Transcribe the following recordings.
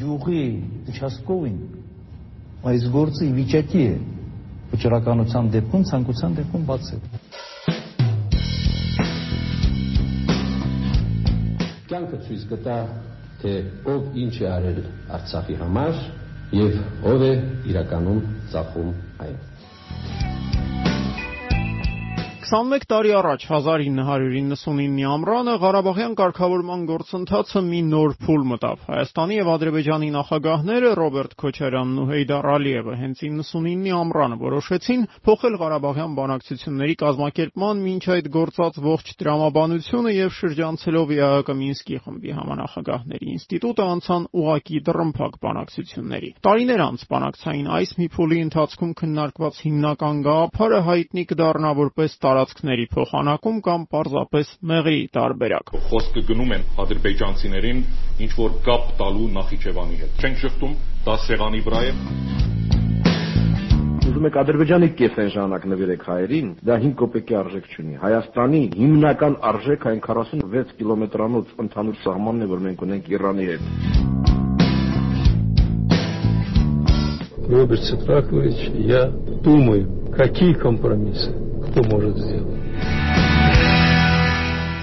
գյուղի դիչասկովին այս գործը վիճակի է վճռականության դեպքում ցանկության դեպքում բաց է կյանքը ցույց կտա թե ով ինչ է արել Արցախի համար եւ ով է իրականում ծախում այն 21 տարի առաջ 1999-ի ամռանը Ղարաբաղյան կարգավորման գործընթացը մի նոր փուլ մտավ։ Հայաստանի եւ Ադրբեջանի նախագահները Ռոբերտ Քոչարյանն ու Հեյդար Ալիևը հենց 99-ի ամռանը որոշեցին փոխել Ղարաբաղյան բանակցությունների կազմակերպման մինչ այդ գործած ողջ տրամաբանությունը եւ շրջանցելով ԵԱՀԿ Մինսկի խմբի համանախագահների ինստիտուտը անցան ուղակի դռնփակ բանակցությունների։ Տարիներ անց բանակցային այս մի փուլի ընթացքում քննարկված հիմնական գաղափարը հայտնի կդառնա որպես տարածքների փոխանակում կամ պարզապես մեղրի տարբերակ։ Խոսքը գնում են ադրբեջանցիներին ինչ որ կապ տալու Նախիջևանի հետ։ Չենք շփտում, դա սեղանի վրա է ուզում եք Ադրբեջանի կեսեն ժամանակ նվիրեք հայերին, դա 5 կոպեկի արժեք չունի։ Հայաստանի հիմնական արժեքը այն 46 կիլոմետրանոց ընդհանուր սահմանն է, որ մենք ունենք Իրանի հետ։ Роберт Сетракович, я думаю, какие компромиссы Кто может сделать.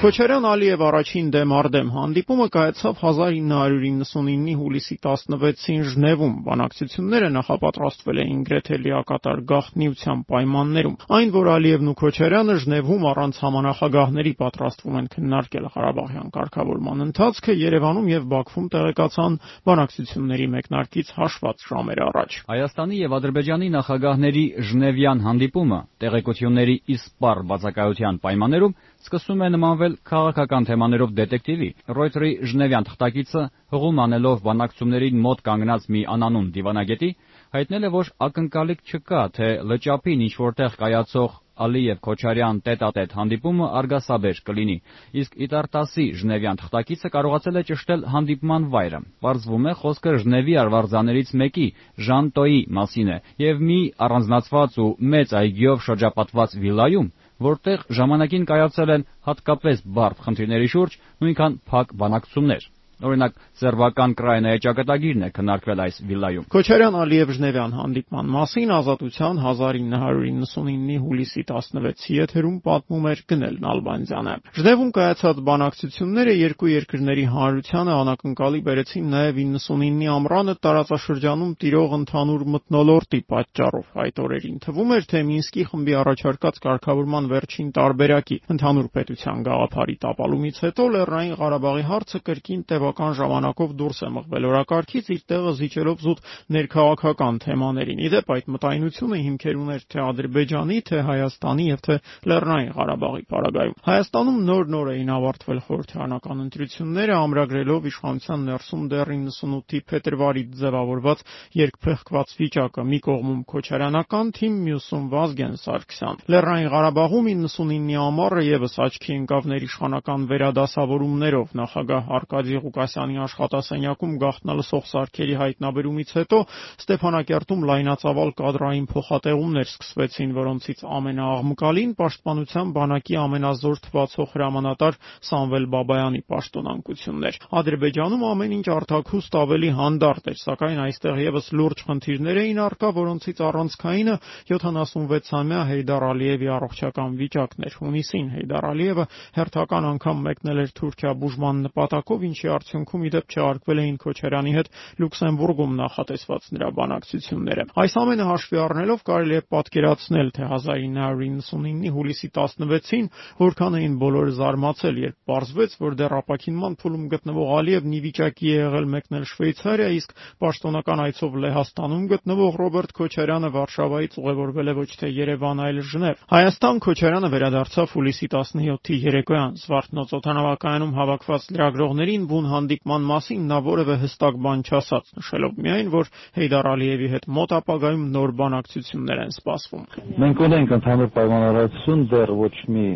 Քոչարյան-Ալիև առաջին դեմ արդեմ հանդիպումը կայացավ 1999-ի հուլիսի 16-ին Ժնևում։ Բանակցությունները նախապատրաստվել էին գրեթե լիակատար գաղտնիության պայմաններում։ Այն, որ Ալիևն ու Քոչարյանը Ժնևում առանց համանախագահների պատրաստվում են քննարկել Ղարաբաղյան կարգավորման ընթացքը, Երևանում եւ Բաքվում տեղեկացան բանակցությունների մեկնարկից հաշված ժամեր առաջ։ Հայաստանի եւ Ադրբեջանի նախագահների Ժնևյան հանդիպումը տեղեկությունների իսպառ բացակայության պայմաններում սկսում է նմանվել քաղաքական թեմաներով դետեկտիվի։ Ռոյթերի Ժնևյան թղթակիցը հղում անելով բանակցություններին մոտ կանգնած մի անանուն դիվանագետի հայտնել է, որ ակնկալիք չկա, թե լճապին ինչ որտեղ կայացող Ալիև-Քոչարյան տետատետ հանդիպումը արգասաբեր կլինի, իսկ Իտարտասի Ժնևյան թղթակիցը կարողացել է ճշտել հանդիպման վայրը։ Պարզվում է, խոսքը Ժնևի արվարձաներից մեկի՝ Ժանտոյի մասին է, եւ մի առանձնացված ու մեծ այգիով շրջապատված վիլայում, որտեղ ժամանակին կայացել են հատկապես բարդ խնդիրների շուրջ նույնքան փակ բանակցություններ։ Օրինակ, սերբական Կրաինայի ճակատագիրն է քննարկվել այս վիլայում։ Քոչարյան-Ալիև-Ժնևյան հանդիպման մասին Ազատության 1999-ի հուլիսի 16-ի եթերում պատմում էր Գնել Նալբանդյանը։ Ժնևում կայացած բանակցությունները երկու երկրների հանրությանը անակնկալի բերեցին նաև 99-ի ամռանը տարածաշրջանում տիրող ընդհանուր մթնոլորտի պատճառով։ Այդ օրերին թվում էր, թե Մինսկի խմբի առաջարկած կարգավորման վերջին տարբերակի ընդհանուր պետության գաղափարի տապալումից հետո Լեռնային Ղարաբաղի հարցը կրկին տևա բավական ժամանակով դուրս է մղվել օրակարգից իր տեղը զիջելով զուտ ներքաղաքական թեմաներին։ Իդեպ այդ մտայնությունը հիմքեր ուներ թե Ադրբեջանի, թե Հայաստանի եւ թե Լեռնային Ղարաբաղի պարագայում։ Հայաստանում նոր-նոր էին ավարտվել խորհրդարանական ընտրությունները, ամրագրելով իշխանության ներսում դեռ 98-ի փետրվարի ձևավորված երկփեղկված վիճակը՝ մի կողմում Քոչարյանական թիմ, մյուսում Վազգեն Սարգսյան։ Լեռնային Ղարաբաղում 99-ի ամառը եւս աչքի ընկավ ներիշխանական վերադասավորումներով նախագահ Արկադի Ղուկասյանի Ղուկասյանի աշխատասենյակում գաղտնալսող սարքերի հայտնաբերումից հետո Ստեփանակերտում լայնածավալ կադրային փոխատեղումներ սկսվեցին, որոնցից ամենաաղմկալին պաշտպանության բանակի ամենազոր թվացող հրամանատար Սամվել Բաբայանի պաշտոնանկությունն էր։ Ադրբեջանում ամեն ինչ արտաքուստ ավելի հանդարտ էր, սակայն այստեղ եւս լուրջ խնդիրներ էին արկա, որոնցից առանցքայինը 76-ամյա Հեյդար Ալիևի առողջական վիճակն էր։ Հունիսին Հեյդար Ալիևը հերթական անգամ մեկնել էր Թուրքիա բուժման նպատակով, ինչի արդյունքում իդեպ չհարկվել էին Քոչարյանի հետ Լյուքսեմբուրգում նախատեսված նրա բանակցությունները։ Այս ամենը հաշվի առնելով կարելի է պատկերացնել, թե 1999-ի հուլիսի 16-ին որքան էին բոլորը զարմացել, երբ պարզվեց, որ դեռ ապակինման փուլում գտնվող Ալիևն ի վիճակի է եղել մեկնել Շվեյցարիա, իսկ պաշտոնական այցով Լեհաստանում գտնվող Ռոբերտ Քոչարյանը Վարշավայից ուղևորվել է ոչ թե Երևան, այլ Ժնև։ Հայաստան Քոչարյանը վերադարձավ հուլիսի 17-ի երեկոյան Զվարթնոց օթանավակայանում հավաքված լրագրողներին բուն հանդիպման մասին նա որևէ հստակ բան չասաց, նշելով միայն, որ Հեյդար Ալիևի հետ մոտ ապագայում նոր բանակցություններ են սպասվում։ Մենք ունենք ընդհանուր պայմանավորվածություն, դեռ ոչ մի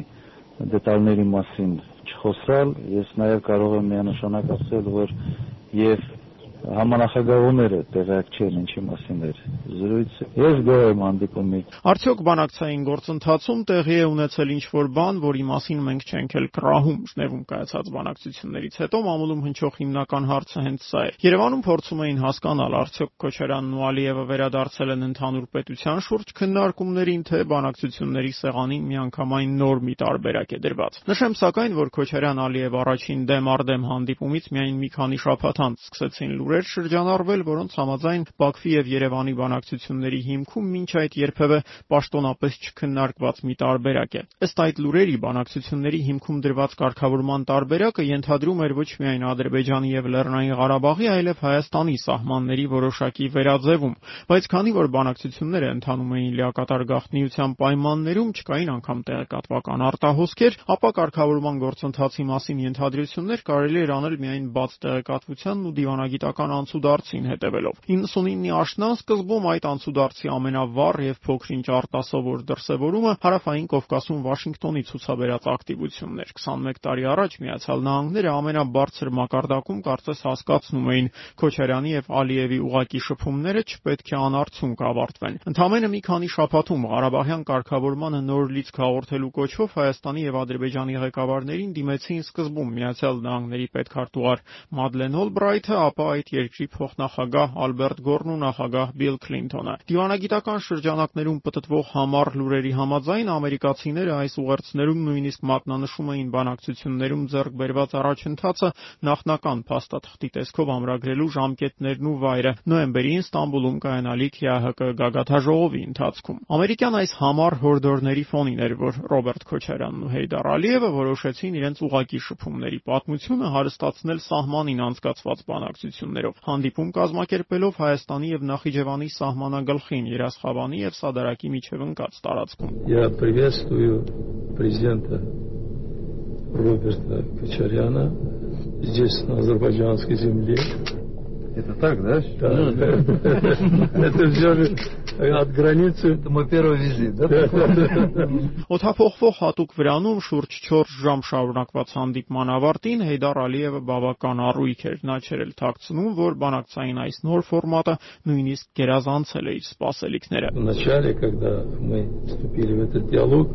դետալների մասին չխոսալ, ես նաև կարող եմ միանշանակ ասել, որ եւ Համանախագահողները տեղյակ չեն ինչի մասին էր զրույցը։ Ես գոհ եմ հանդիպումից։ Արդյոք բանակցային գործընթացում տեղի է ունեցել ինչ-որ բան, որի մասին մենք չենք էլ կռահում։ Ժնևում կայացած բանակցություններից հետո մամուլում հնչող հիմնական հարցը հենց սա էր։ Երևանում փորձում էին հասկանալ, արդյոք Քոչարյանն ու Ալիևը վերադարձել են ընդհանուր պետության շուրջ քննարկումներին, թե բանակցությունների սեղանին միանգամայն նոր մի տարբերակ է դրված։ Նշեմ սակայն, որ Քոչարյան-Ալիև առաջին դեմ առ դեմ հանդիպումից միայն մի քանի շաբաթ անց սկսեցին լուրեր շրջանառվել, որոնց համաձայն Բաքվի եւ Երևանի բանակցությունների հիմքում մինչ այդ երբևէ պաշտոնապես չքննարկված մի տարբերակ է։ Ըստ այդ լուրերի բանակցությունների հիմքում դրված կարգավորման տարբերակը ենթադրում էր ոչ միայն Ադրբեջանի եւ Լեռնային Ղարաբաղի, այլև Հայաստանի սահմանների որոշակի վերաձևում, բայց քանի որ բանակցությունները ընթանում էին լիակատար գաղտնիության պայմաններում, չկային անգամ տեղեկատվական արտահոսքեր, ապա կարգավորման գործընթացի մասին ենթադրություններ կարելի էր անել միայն բաց տեղեկատվությանն ու դիվանագիտական անցուդարձին հետևելով։ 99-ի աշնան սկզբում այդ անցուդարձի ամենավառ եւ փոքրինչ արտասովոր դրսևորումը հարավային Կովկասում Վաշինգտոնի ցուցաբերած ակտիվությունն էր։ 21 տարի առաջ Միացյալ Նահանգները ամենաբարձր մակարդակում կարծես հասկացնում էին Քոչարյանի եւ Ալիևի ուղակի շփումները չպետք է անարդյունք ավարտվեն։ Ընդամենը մի քանի շաբաթում Ղարաբաղյան կարգավորմանը նոր լիցք հաղորդելու կոչվով Հայաստանի եւ Ադրբեջանի ղեկավարներին դիմեցին սկզբում Միացյալ Նահանգների պետքարտուղար Մադլեն Օլբրայթը, ապա այդ երկրի փոխնախագահ Ալբերտ Գորն ու նախագահ Բիլ Քլինթոնը։ Դիվանագիտական շրջանակներում պտտվող համառ լուրերի համաձայն ամերիկացիները այս ուղերձներում նույնիսկ մատնանշում էին բանակցություններում ձեռք բերված առաջընթացը նախնական փաստաթղթի տեսքով ամրագրելու ժամկետներն ու վայրը նոյեմբերին Ստամբուլում կայանալիք ՀՀԿ գագաթաժողովի ընթացքում։ Ամերիկյան այս համառ հորդորների ֆոնին էր, որ Ռոբերտ Քոչարյանն ու Հեյդար Ալիևը որոշեցին իրենց ուղակի շփումների պատմությունը հարստացնել սահմանին անցկացված բանակցություններով։ Հանդիպում կազմակերպելով Հայաստանի եւ Նախիջևանի սահմանագլխին Երասխավանի եւ Սադարակի միջև ընկած տարածքում։ Я приветствую президента Роберта Кочаряна здесь, на азербайджанской земле. Это так, да? Да. Это все же от границы. Это мой первый визит, да? Օթափողվող հատուկ վրանում շուրջ 4 ժամ շարունակված հանդիպման ավարտին Հեյդար Ալիևը բավական առույգ էր։ Նա չէր էլ թաքցնում, որ բանակցային այս նոր ֆորմատը նույնիսկ գերազանցել է իր սպասելիքները։ Вначале, когда мы вступили в этот диалог,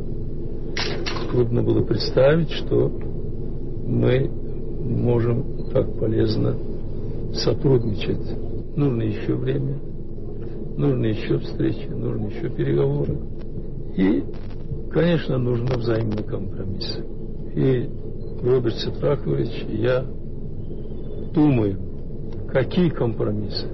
трудно было представить, что мы можем так полезно сотрудничать. Нужно еще время, нужно еще встречи, нужно еще переговоры. И, конечно, нужно взаимный компромисс. И Роберт Сетрахович, я думаю, какие компромиссы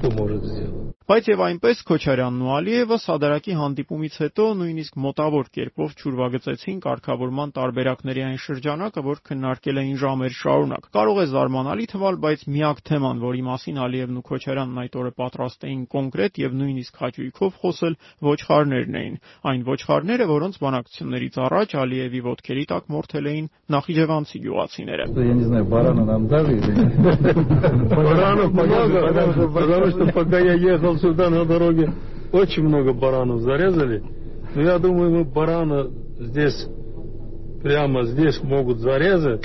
кто может сделать. Բայց եւ այնպես Քոչարյանն ու Ալիևը Սադարակի հանդիպումից հետո նույնիսկ մոտավոր կերպով ճուրվագծեցին կարգավորման տարբերակների այն շրջանակը, որ քննարկել էին ժամեր շարունակ։ Կարող է զարմանալի թվալ, բայց միակ թեման, որի մասին Ալիևն ու Քոչարյանն այդ օրը պատրաստ էին կոնկրետ եւ նույնիսկ հաճույքով խոսել, ոչխարներն էին։ Այն ոչխարները, որոնց բանակցություններից առաջ Ալիևի ոտքերի տակ մորթել էին նախիջևանցի գյուղացիները։ Я не знаю, барана нам дали или нет. Баранов много, потому что пока я ехал сюда на дороге, очень много баранов зарезали. Но я думаю, мы барана здесь, прямо здесь могут зарезать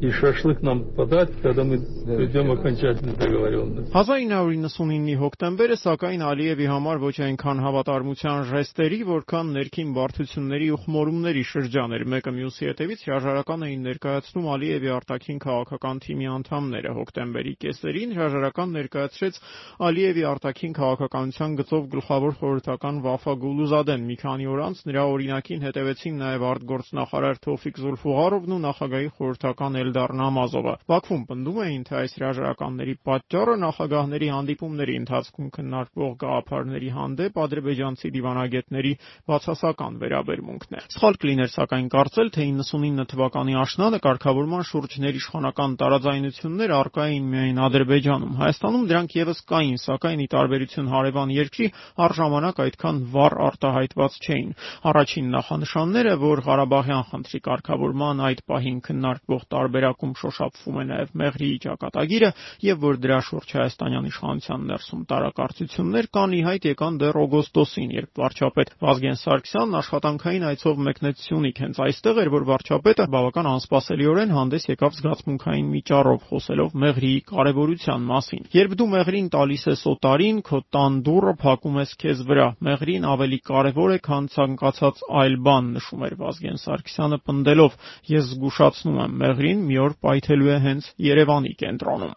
и шашлык нам подать, когда мы придем окончательно договоренность. 1999-ի հոկտեմբերը սակայն Ալիևի համար ոչ այնքան հավատարմության ժեստերի, որքան ներքին բարդությունների ու խմորումների շրջան էր։ Մեկը մյուսի հետևից հրաժարական էին ներկայացնում Ալիևի արտաքին քաղաքական թիմի անդամները։ Հոկտեմբերի կեսերին հրաժարական ներկայացրեց Ալիևի արտաքին քաղաքականության գծով գլխավոր խորհրդական Վաֆա Գուլուզադեն։ Մի քանի օր անց նրա օրինակին հետևեցին նաև արտգործնախարար Թոֆիկ Զուլֆուղարովն ու նախագահի խորհրդական Էլդար Նամազովը։ Բաքվում պնդում էին, թե այս հրաժարականների պատճառը նախագահների հանդիպումների ընթացքում քննարկվող գաղափարների հանդեպ ադրբեջանցի դիվանագետների բացասական վերաբերմունքն է։ Սխալ կլիներ սակայն կարծել, թե 99 թվականի աշնանը կարգավորման շուրջ ներիշխանական տարաձայնություններ առկա էին միայն Ադրբեջանում։ Հայաստանում դրանք եւս կային, սակայն ի տարբերություն հարևան երկրի առժամանակ այդքան վառ արտահայտված չէին։ Առաջին նախանշանները, որ Ղարաբաղյան խնդրի կարգավորման այդ պահին քննարկվող տարբեր տարբերակում շոշափվում է նաև Մեղրիի ճակատագիրը եւ որ դրա շուրջ հայաստանյան իշխանության ներսում տարակարծություններ կան ի հայտ եկան դեռ օգոստոսին, երբ վարչապետ Վազգեն Սարգսյանն աշխատանքային այցով մեկնեց Սյունիք։ Հենց այստեղ էր, որ վարչապետը բավական անսպասելիորեն հանդես եկավ զգացմունքային միջառով խոսելով Մեղրիի կարևորության մասին։ Երբ դու Մեղրին տալիս ես օտարին, քո տան դուռը փակում ես քեզ վրա։ Մեղրին ավելի կարևոր է, քան ցանկացած այլ բան, նշում էր Վազգեն Սարգսյանը պնդելով. Ես զգուշացնում եմ, Մեղրին մի օր պայթելու է հենց Երևանի կենտրոնում։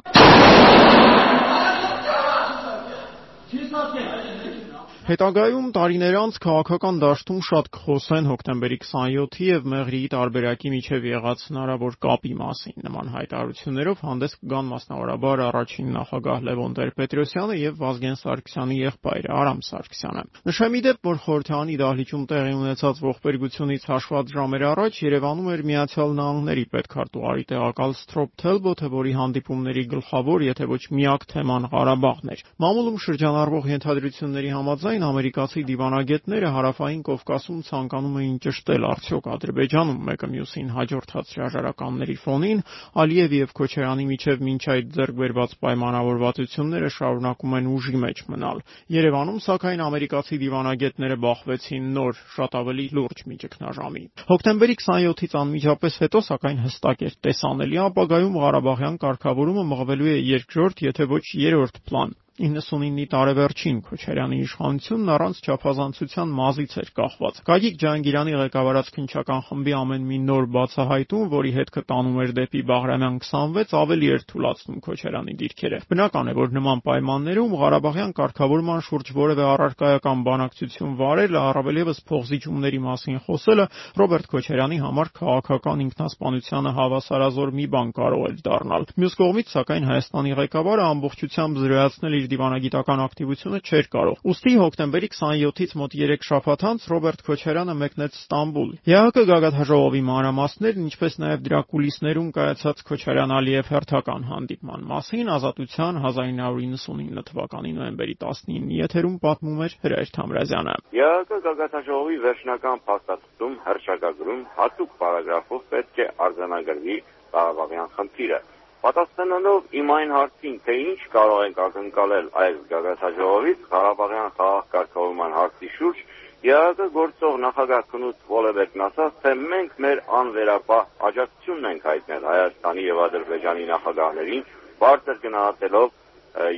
Հետագայում տարիներ անց քաղաքական դաշտում շատ կխոսեն հոկտեմբերի 27-ի եւ Մեղրիի տարբերակի միջև եղած հնարավոր կապի մասին։ Նման հայտարարություններով հանդես կգան մասնավորաբար առաջին նախագահ Լևոն Տեր-Պետրոսյանը եւ Վազգեն Սարգսյանի եղբայրը Արամ Սարգսյանը։ Նշեմ իդեպ, որ Խորհրդանի դահլիճում տեղի ունեցած ողբերգությունից հաշված ժամեր առաջ Երևանում էր Միացյալ Նահանգների պետքարտուղարի տեղակալ Սթրոփ Թելբոթը, որի հանդիպումների գլխավոր, եթե ոչ միակ թեման Ղարաբաղն էր։ Մամուլում շրջանառվող ենթադրությունների համաձայն Սակայն ամերիկացի դիվանագետները հարավային Կովկասում ցանկանում էին ճշտել արդյոք Ադրբեջանում մեկը մյուսին հաջորդած հրաժարականների ֆոնին Ալիևի եւ Քոչարյանի միջև մինչ այդ ձեռք բերված պայմանավորվածությունները շարունակում են ուժի մեջ մնալ։ Երևանում սակայն ամերիկացի դիվանագետները բախվեցին նոր, շատ ավելի լուրջ միջկնաժամի։ Հոկտեմբերի 27-ից անմիջապես հետո սակայն հստակ էր տեսանելի ապագայում Ղարաբաղյան կարգավորումը մղվելու է երկրորդ, եթե ոչ երրորդ պլան 99-ի տարեվերջին Քոչարյանի իշխանությունն առանց չափազանցության մազից էր կախված։ Գագիկ Ջահանգիրյանի ղեկավարած քննչական խմբի ամեն մի նոր բացահայտում, որի հետքը տանում էր դեպի Բաղրամյան 26, ավելի էր թուլացնում Քոչարյանի դիրքերը։ Բնական է, որ նման պայմաններում Ղարաբաղյան կարգավորման շուրջ որևէ առարկայական բանակցություն վարելը, առավել եւս փողզիջումների մասին խոսելը Ռոբերտ Քոչարյանի համար քաղաքական ինքնասպանությանը հավասարազոր մի բան կարող էր դառնալ։ Մյուս կողմից, սակայն Հայաստանի ղեկավարը ամբողջությամբ զրոյացնել իր դիվանագիտական ակտիվությունը չէր կարող։ Ոստի հոկտեմբերի 27-ից մոտ 3 շաբաթ անց Ռոբերտ Քոչարյանը մեկնեց Ստամբուլ։ ԵԱՀԿ գագաթաժողովի մանրամասներն, ինչպես նաև դրա կուլիսներում կայացած Քոչարյան-Ալիև հերթական հանդիպման մասին Ազատության 1999 թվականի նոյեմբերի 19-ի եթերում պատմում էր Հրայր Թամրազյանը։ ԵԱՀԿ գագաթաժողովի վերջնական փաստաթղթում հրճակագրում հատուկ պարագրաֆով պետք է արձանագրվի Ղարաբաղյան խնդիրը Պատասխանելով իմ այն հարցին, թե ինչ կարող ենք ակնկալել այս գագաթաժողովից Ղարաբաղյան խաղաղ կարգավորման հարցի շուրջ, ԵԱՀԿ գործող նախագահ Քնուտ Վոլեբեկն ասաց, թե մենք մեր անվերապահ աջակցությունն ենք հայտնել Հայաստանի եւ Ադրբեջանի նախագահներին, բարձր գնահատելով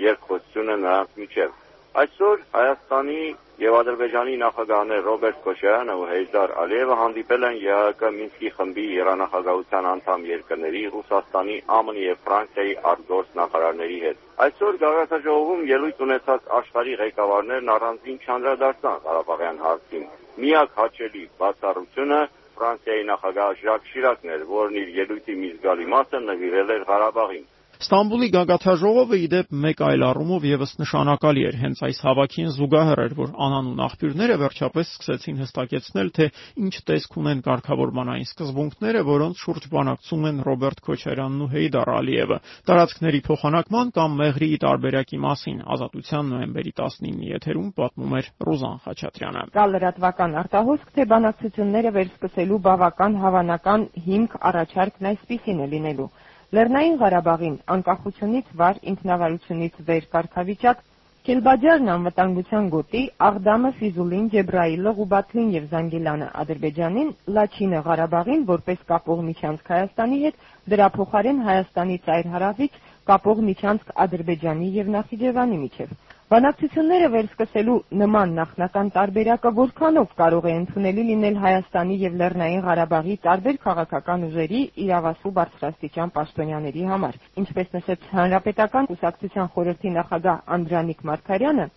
երկխոսությունը նրանց միջև։ Այսօր Հայաստանի եւ Ադրբեջանի նախագահներ Ռոբերտ Քոչարյանը ու Հեյդար Ալիևը հանդիպել են ԵԱՀԿ Մինսկի խմբի երանախագահության անդամ երկրների Ռուսաստանի, ԱՄՆ-ի եւ Ֆրանսիայի արտգործ նախարարների հետ։ Այսօր գաղափարաժողովում ելույթ ունեցած աշխարհի ղեկավարներն առանձին չանդրադարձան Ղարաբաղյան հարցին։ Միակ հաճելի բացառությունը Ֆրանսիայի նախագահ Ժակ Շիրակն էր, որն իր ելույթի մի զգալի մասը նվիրել էր Ղարաբաղին։ Ստամբուլի գագաթաժողովը ի դեպ մեկ այլ առումով եւս նշանակալի էր։ Հենց այս հավաքին զուգահեռ էր, որ անանուն աղբյուրները վերջապես սկսեցին հստակեցնել, թե ինչ տեսք ունեն կարգավորման այն սկզբունքները, որոնց շուրջ բանակցում են Ռոբերտ Քոչարյանն ու Հեյդար Ալիևը։ Տարածքների փոխանակման կամ Մեղրիի տարբերակի մասին Ազատության նոյեմբերի 19-ի եթերում պատմում էր Ռուզան Խաչատրյանը։ Կա լրատվական արտահոսք, թե բանակցությունները վերսկսելու բավական հավանական հիմք առաջարկն այսպիսին է լինելու Լեռնային Ղարաբաղին անկախությունից վար, ինքնավարությունից վեր կարգավիճակ, Քելբաջարն անվտանգության գոտի, Աղդամը, Ֆիզուլին, Ջեբրայիլը, Ղուբաթլին եւ Զանգիլանը Ադրբեջանին, Լաչինը Ղարաբաղին որպես կապող միջանցք Հայաստանի հետ, դրա փոխարեն Հայաստանի ծայր հարավից կապող միջանցք Ադրբեջանի եւ Նախիջևանի միջև։ Բանակցությունները վերսկսելու նման նախնական տարբերակը որքանով կարող է ընդունելի լինել Հայաստանի եւ Լեռնային Ղարաբաղի տարբեր քաղաքական ուժերի իրավասու բարձրաստիճան պաշտոնյաների համար։ Ինչպես նշեց Հանրապետական կուսակցության խորհրդի նախագահ Անդրանիկ Մարգարյանը,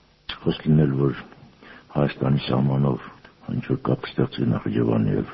խոսք լինել, որ Հայաստանի սահմանով ինչ որ կապ ստեղծի Նախիջևանի եւ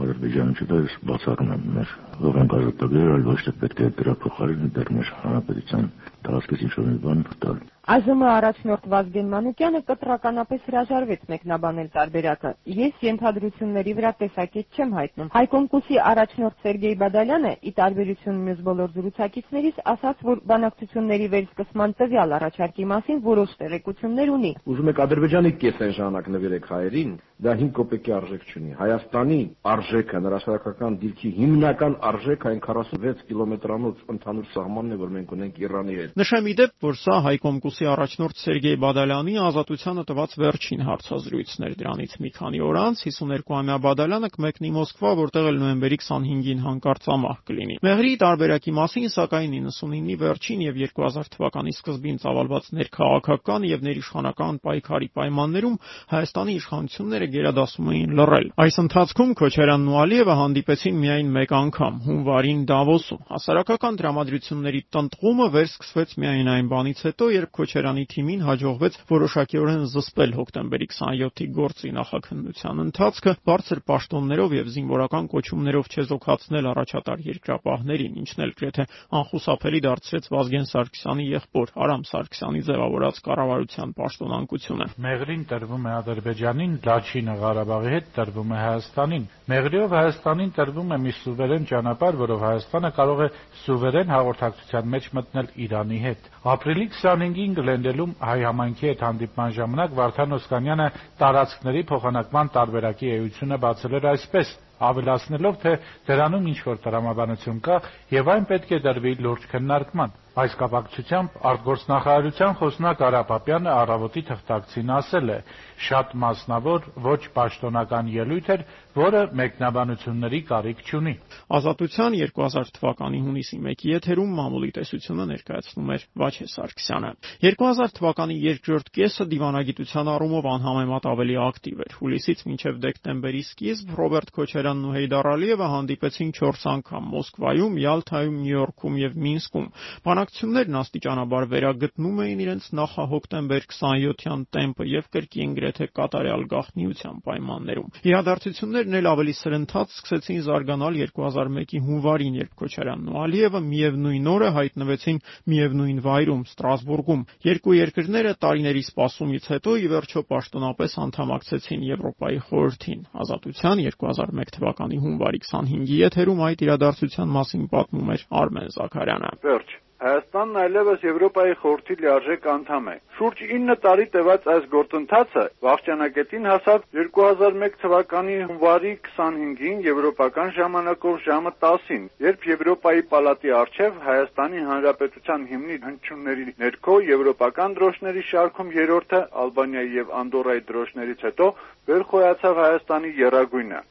Ադրբեջանի չդես բացառում են մեր ողենք ազատագրել, այլ ոչ թե պետք է դրա փոխարեն դեռ մեր հանրապետության տարածքից ինչ որ մի բան տալ։ ԱԺՄ առաջնորդ Վազգեն Մանուկյանը կտրականապես հրաժարվեց մեկնաբանել տարբերակը։ Ես ենթադրությունների վրա տեսակետ չեմ հայտնում։ Հայկոմկուսի առաջնորդ Սերգեյ Բադալյանը, ի տարբերություն մյուս բոլոր զրուցակիցներից, ասաց, որ բանակցությունների վերսկսման տվյալ առաջարկի մասին որոշ տեղեկություններ ունի։ Ուզում եք Ադրբեջանի կեսեն ժամանակ նվիրեք հայերին, դա 5 կոպեկի արժեք չունի։ Հայաստանի արժեքը, նրա շարքական դիրքի հիմնական արժեքը այն 46 կիլոմետրանոց ընդհանուր սահմանն է, որ մենք ունենք Իրանի հետ։ Նշեմ իդեպ, որ սա Հայկոմկուսի առաջնորդ Սերգեյ Բադալյանի ազատությանը տված վերջին հարցազրույցն էր դրանից մի քանի օր անց 52-ամյա Բադալյանը կմեկնի Մոսկվա, որտեղ էլ նոյեմբերի 25-ին հանկարծ ամահ կլինի։ Մեղրի տարբերակի մասին սակայն 99-ի վերջին եւ 2000 թվականի սկզբին ծավալված ներքաղաքական եւ ներիշխանական պայքարի պայմաններում Հայաստանի իշխանությունները գերադասում էին լռել։ Այս ընթացքում Քոչարյանն ու Ալիևը հանդիպեցին միայն մեկ անգամ՝ հունվարին Դավոսում։ Հասարակական դրամատրությունների տնտղումը վերսկսվեց միայն այն բանից հետո, երբ Քոչարյանի թիմին հաջողվեց որոշակիորեն զսպել հոկտեմբերի 27-ի գործի նախաքննության ընթացքը, բարձր պաշտոններով եւ զինվորական կոչումներով չեզոքացնել առաջատար երկրապահներին, ինչն էլ գրեթե անխուսափելի դարձրեց Վազգեն Սարգսյանի եղբոր Արամ Սարգսյանի ձևավորած կառավարության պաշտոնանկությունը։ Մեղրին տրվում է Ադրբեջանին, Լաչինը Ղարաբաղի հետ տրվում է Հայաստանին։ Մեղրիով Հայաստանին տրվում է մի սուվերեն ճանապարհ, որով Հայաստանը կարող է սուվերեն հաղորդակցության մեջ մտնել Իրանի հետ։ Ապրիլի 25-ին Գլենդելում հայ համայնքի հետ հանդիպման ժամանակ Վարդան Օսկանյանը տարածքների փոխանակման տարբերակի էությունը բացել էր այսպես ավելացնելով, թե դրանում ինչ որ տրամաբանություն կա եւ այն պետք է դրվի լուրջ քննարկման։ Այս կապակցությամբ արտգործնախարարության խոսնակ Արա Պապյանը առավոտի թղթակցին ասել է. Շատ մասնավոր, ոչ պաշտոնական ելույթ էր, որը մեկնաբանությունների կարիք չունի։ Ազատության 2000 թվականի հունիսի 1-ի եթերում մամուլի տեսությունը ներկայացնում էր Վաչե Սարգսյանը։ 2000 թվականի երկրորդ կեսը դիվանագիտության առումով անհամեմատ ավելի ակտիվ էր։ Հուլիսից մինչև դեկտեմբերի սկիզբ Ռոբերտ Քոչարյանն ու Հեյդար Ալիևը հանդիպեցին 4 անգամ Մոսկվայում, Յալթայում, Նյու Յորքում եւ Մինսկում։ Բանակցություններն աստիճանաբար վերագտնում էին իրենց նախահոկտեմբեր 27-յան տեմպը եւ կրկին գրեթե կատարյալ գաղտնիության պայմաններում։ Իրադարձություններն էլ ավելի սրընթաց սկսեցին զարգանալ 2001-ի հունվարին, երբ Քոչարյանն ու Ալիևը միևնույն օրը հայտնվեցին միևնույն վայրում Ստրասբուրգում։ Երկու երկրները տարիների սպասումից հետո ի վերջո պաշտոնապես անդամակցեցին Եվրոպայի խորհրդին։ Ազատության 2001 թվականի հունվարի 25-ի եթերում այդ իրադարձության մասին պատմում էր Արմեն Զաքարյանը։ Վերջ Հայաստանն այլևս Եվրոպայի խորհրդի լիարժեք անդամ է։ Շուրջ 9 տարի տևած այս գործընթացը վաղճանակետին հասավ 2001 թվականի հունվարի 25-ին եվրոպական ժամանակով ժամը 10-ին, երբ Եվրոպայի պալատի առջև Հայաստանի Հանրապետության հիմնի հնչյունների ներքո եվրոպական դրոշների շարքում երրորդը Ալբանիայի եւ Անդորայի դրոշներից հետո վերխոյացավ Հայաստանի եռագույնը։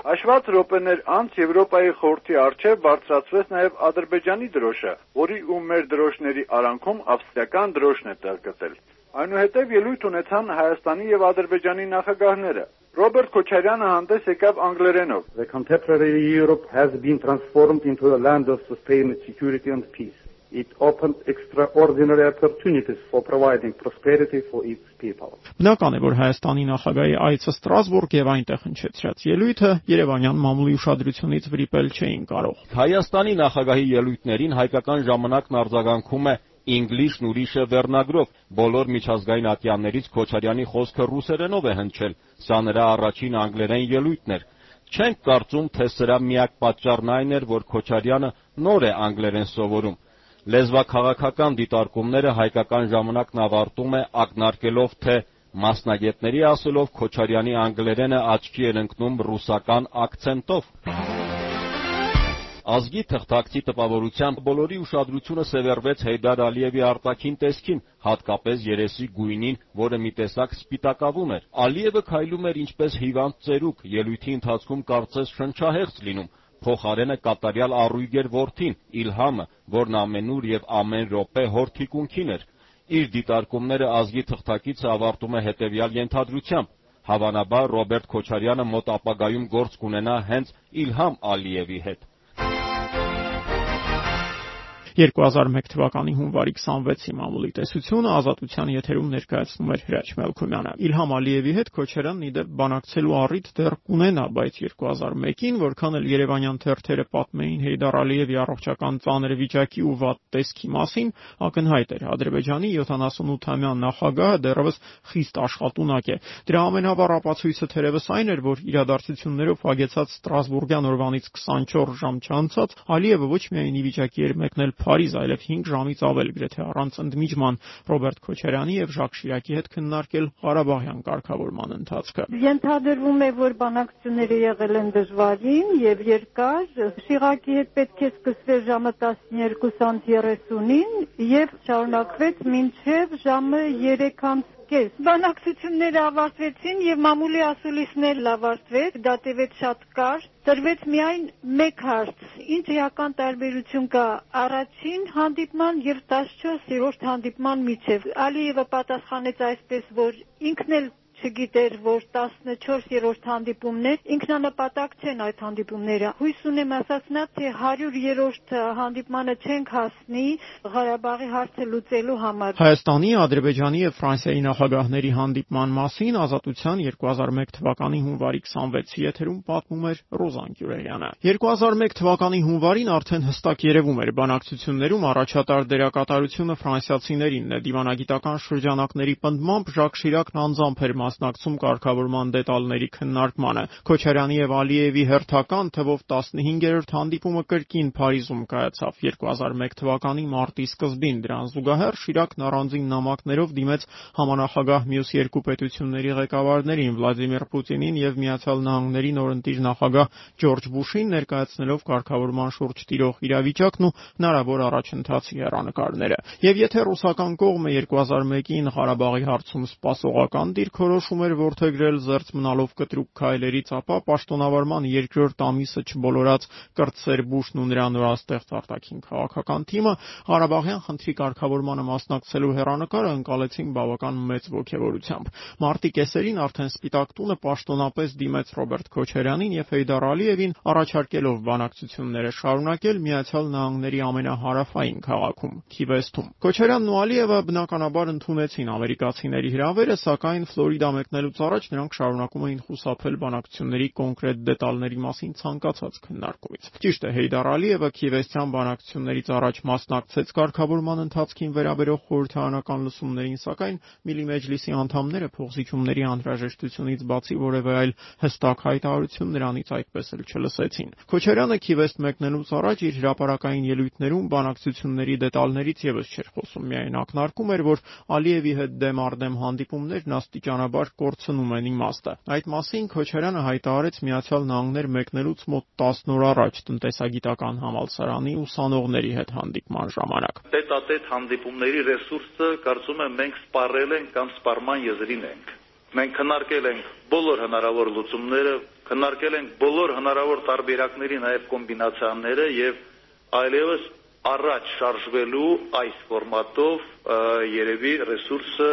Հաշված րոպեներ անց Եվրոպայի խորհրդի առջև բարձրացվեց նաև Ադրբեջանի դրոշը, որի ու մեր դրոշների արանքում ավստրիական դրոշն է տեղ գտել։ Այնուհետև ելույթ ունեցան Հայաստանի եւ Ադրբեջանի նախագահները։ Ռոբերտ Քոչարյանը հանդես եկավ անգլերենով. The contemporary Europe has been transformed into a land of sustained security and peace. It opened extraordinary opportunities for providing prosperity for its people. Բնական է, որ Հայաստանի նախագահի այցը Ստրասբուրգ եւ այնտեղ հնչեցրած ելույթը Երևանյան մամուլի ուշադրությունից վրիպել չէին կարող։ Հայաստանի նախագահի ելույթներին հայկական ժամանակն արձագանքում է English-ն ուրիշը վերնագրով բոլոր միջազգային ատյաններից Քոչարյանի խոսքը ռուսերենով է հնչել։ Սա նրա առաջին անգլերեն ելույթն էր։ Չենք կարծում, թե սրա միակ պատճառն այն էր, որ Քոչարյանը նոր է անգլերեն սովորում։ Լեզվաքաղաքական դիտարկումները հայկական ժամանակն ավարտում է ակնարկելով, թե մասնագետների ասելով Քոչարյանի անգլերենը աչքի էր ընկնում ռուսական ակցենտով։ Ազգի թղթակցի տպավորությամբ բոլորի ուշադրությունը սևեռվեց Հեյդար Ալիևի արտաքին տեսքին, հատկապես երեսի գույնին, որը մի տեսակ սպիտակավուն էր։ Ալիևը քայլում էր ինչպես հիվանդ ծերուկ, ելույթի ընթացքում կարծես շնչահեղձ լինում փոխարենը կատարյալ առույգ էր որդին՝ Իլհամը, որն ամենուր եւ ամեն րոպե հոր թիկունքին էր։ Իր դիտարկումները ազգի թղթակիցը ավարտում է հետևյալ ենթադրությամբ. հավանաբար Ռոբերտ Քոչարյանը մոտ ապագայում գործ կունենա հենց Իլհամ Ալիևի հետ։ 2001 թվականի հունվարի 26-ի մամուլի տեսությունը ազատության եթերում ներկայացնում էր Հրաչ Մելքումյանը։ Իլհամ Ալիևի հետ Քոչարյանն իդեպ բանակցելու առիթ դեռ կունենա, բայց 2001-ին, որքան էլ Երևանյան թերթերը պատմեին Հեյդար Ալիևի առողջական ծանր վիճակի ու վատ տեսքի մասին, ակնհայտ էր. Ադրբեջանի 78-ամյա նախագահը դեռևս խիստ աշխատունակ է։ Դրա ամենավառ ապացույցը թերևս այն էր, որ իրադարձություններով հագեցած Ստրասբուրգյան օրվանից 24 ժամ չանցած Ալիևը ոչ միայն ի վիճակի էր մեկնել Փարիզ, այլև 5 ժամից ավել գրեթե առանց ընդմիջման Ռոբերտ Քոչարյանի եւ Ժակ Շիրակի հետ քննարկել Ղարաբաղյան կարգավորման ընթացքը։ Ենթադրվում է, որ բանակցությունները եղել են դժվարին եւ երկար։ Շիրակի հետ պետք է սկսվեր ժամը 12:30-ին եւ շարունակվեց մինչեւ ժամը 3:00 կես։ Բանակցությունները ավարտվեցին եւ մամուլի ասուլիսն էլ ավարտվեց, դա տևեց շատ կարճ։ Տրվեց միայն մեկ հարց. ինչ էական տարբերություն կա առաջին հանդիպման եւ 14-րդ հանդիպման միջեւ։ Ալիևը պատասխանեց այսպես, որ ինքն էլ չգիտեր, որ 14-րդ հանդիպումներ ինքնանպատակ չեն այդ հանդիպումները։ Հույս ունեմ ասած նա, թե 100-րդ հանդիպմանը չենք հասնի Ղարաբաղի հարցը լուծելու համար։ Հայաստանի, Ադրբեջանի եւ Ֆրանսիայի նախագահների հանդիպման մասին Ազատության 2001 թվականի հունվարի 26-ի եթերում պատմում էր Ռոզան Գյուրերյանը։ 2001 թվականի հունվարին արդեն հստակ երևում էր բանակցություններում առաջատար դերակատարությունը ֆրանսիացիներինն է։ Դիվանագիտական շրջանակների պնդմամբ Ժակ Շիրակն անձամբ էր մասնակցում կարգավորման դետալների քննարկմանը։ Քոչարյանի եւ Ալիևի հերթական թվով 15-րդ հանդիպումը կրկին Փարիզում կայացավ 2001 թվականի մարտի սկզբին։ Դրան զուգահեռ Շիրակն առանձին նամակներով դիմեց համանախագահ մյուս երկու պետությունների ղեկավարներին Վլադիմիր Պուտինին եւ Միացյալ Նահանգների նորընտիր նախագահ Ջորջ Բուշին ներկայացնելով կարգավորման շուրջ տիրող իրավիճակն ու հնարավոր առաջընթացի հերանեկարները։ Եվ եթե ռուսական կողմը 2001-ին Ղարաբաղի հարցում սպասողական դիրքորոշ որոշում էր որդեգրել զերծ մնալով կտրուկ քայլերից, ապա պաշտոնավարման երկրորդ ամիսը չբոլորած կրտսեր Բուշն ու նրա նորաստեղծ արտաքին քաղաքական թիմը Ղարաբաղյան խնդրի կարգավորմանը մասնակցելու հերանեկարը ընկալեցին բավական մեծ ողջավորությամբ։ Մարտի կեսերին արդեն Սպիտակ տունը պաշտոնապես դիմեց Ռոբերտ Քոչարյանին եւ Հեյդար Ալիևին առաջարկելով բանակցությունները շարունակել Միացյալ Նահանգների ամենահարավային քաղաքում՝ Քիվեստում։ Քոչարյանն ու Ալիևը բնականաբար ընդունեցին ամերիկացիների հրավերը, սակայն Ֆլորիդա մեկնելուց առաջ նրանք շարունակում էին խուսափել բանակցությունների կոնկրետ դետալների մասին ցանկացած քննարկումից։ Ճիշտ է, Հեյդար Ալիևը Քիևեստյան բանակցություններից առաջ մասնակցեց կարգավորման ընթացքին վերաբերող խորհրդարանական լսումներին, սակայն Միլի Մեջլիսի անդամները փոխզիջումների անհրաժեշտությունից բացի որևէ այլ հստակ հայտարարություն նրանից այդպես էլ չլսեցին։ Քոչարյանը Քիևեստ մեկնելուց առաջ իր հրապարակային ելույթներում բանակցությունների դետալներից եւս չէր խոսում, միայն ակնարկում էր, որ Ալիևի հետ դեմ առ դեմ հանդիպումներն աստիճանաբար բնականաբար կորցնում են իմաստը։ Այդ մասին Քոչարյանը հայտարարեց Միացյալ Նահանգներ մեկնելուց մոտ 10 օր առաջ տնտեսագիտական համալսարանի ուսանողների հետ հանդիպման ժամանակ։ Տետատետ հանդիպումների ռեսուրսը կարծում եմ մենք սպառել ենք կամ սպառման եզրին ենք։ Մենք քննարկել ենք բոլոր հնարավոր լուծումները, քննարկել ենք բոլոր հնարավոր տարբերակների, նաև կոմբինացիաները եւ այլևս առաջ շարժվելու այս ֆորմատով երևի ռեսուրսը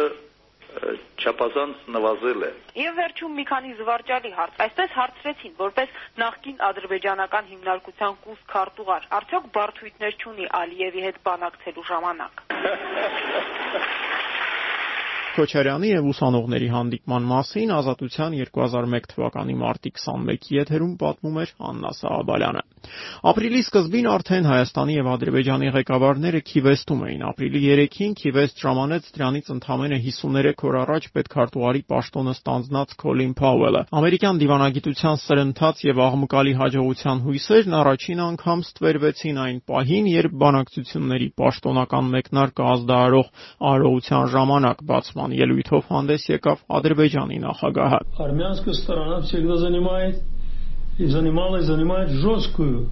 չափազանց նվազել է։ Եվ վերջում մի քանի զվարճալի հարց։ Այսպես հարցրեցին, որպես նախկին ադրբեջանական հիմնարկության կուս քարտուղար, արդյոք բարթույթներ չունի Ալիևի հետ բանակցելու ժամանակ։ Քոչարյանի եւ ուսանողների հանդիպման մասին Ազատության 2001 թվականի մարտի 21-ի եթերում պատմում էր Աննա Սահաբալյանը։ Ապրիլի սկզբին արդեն Հայաստանի եւ Ադրբեջանի ղեկավարները Քիվեստում էին։ Ապրիլի 3-ին Քիվեստ ժամանեց դրանից ընդամենը 53 օր առաջ պետքարտուղարի պաշտոնը ստանձնած Քոլին Փաուելը։ Ամերիկյան դիվանագիտության սրընթաց եւ աղմկալի հաջողության հույսերն առաջին անգամ ստվերվեցին այն պահին, երբ բանակցությունների պաշտոնական մեկնարկը ազդարարող արարողության ժամանակ բացման Երևան ելույթով հանդես եկավ Ադրբեջանի նախագահը։ Армянская сторона всегда занимает и занимала и занимает жесткую,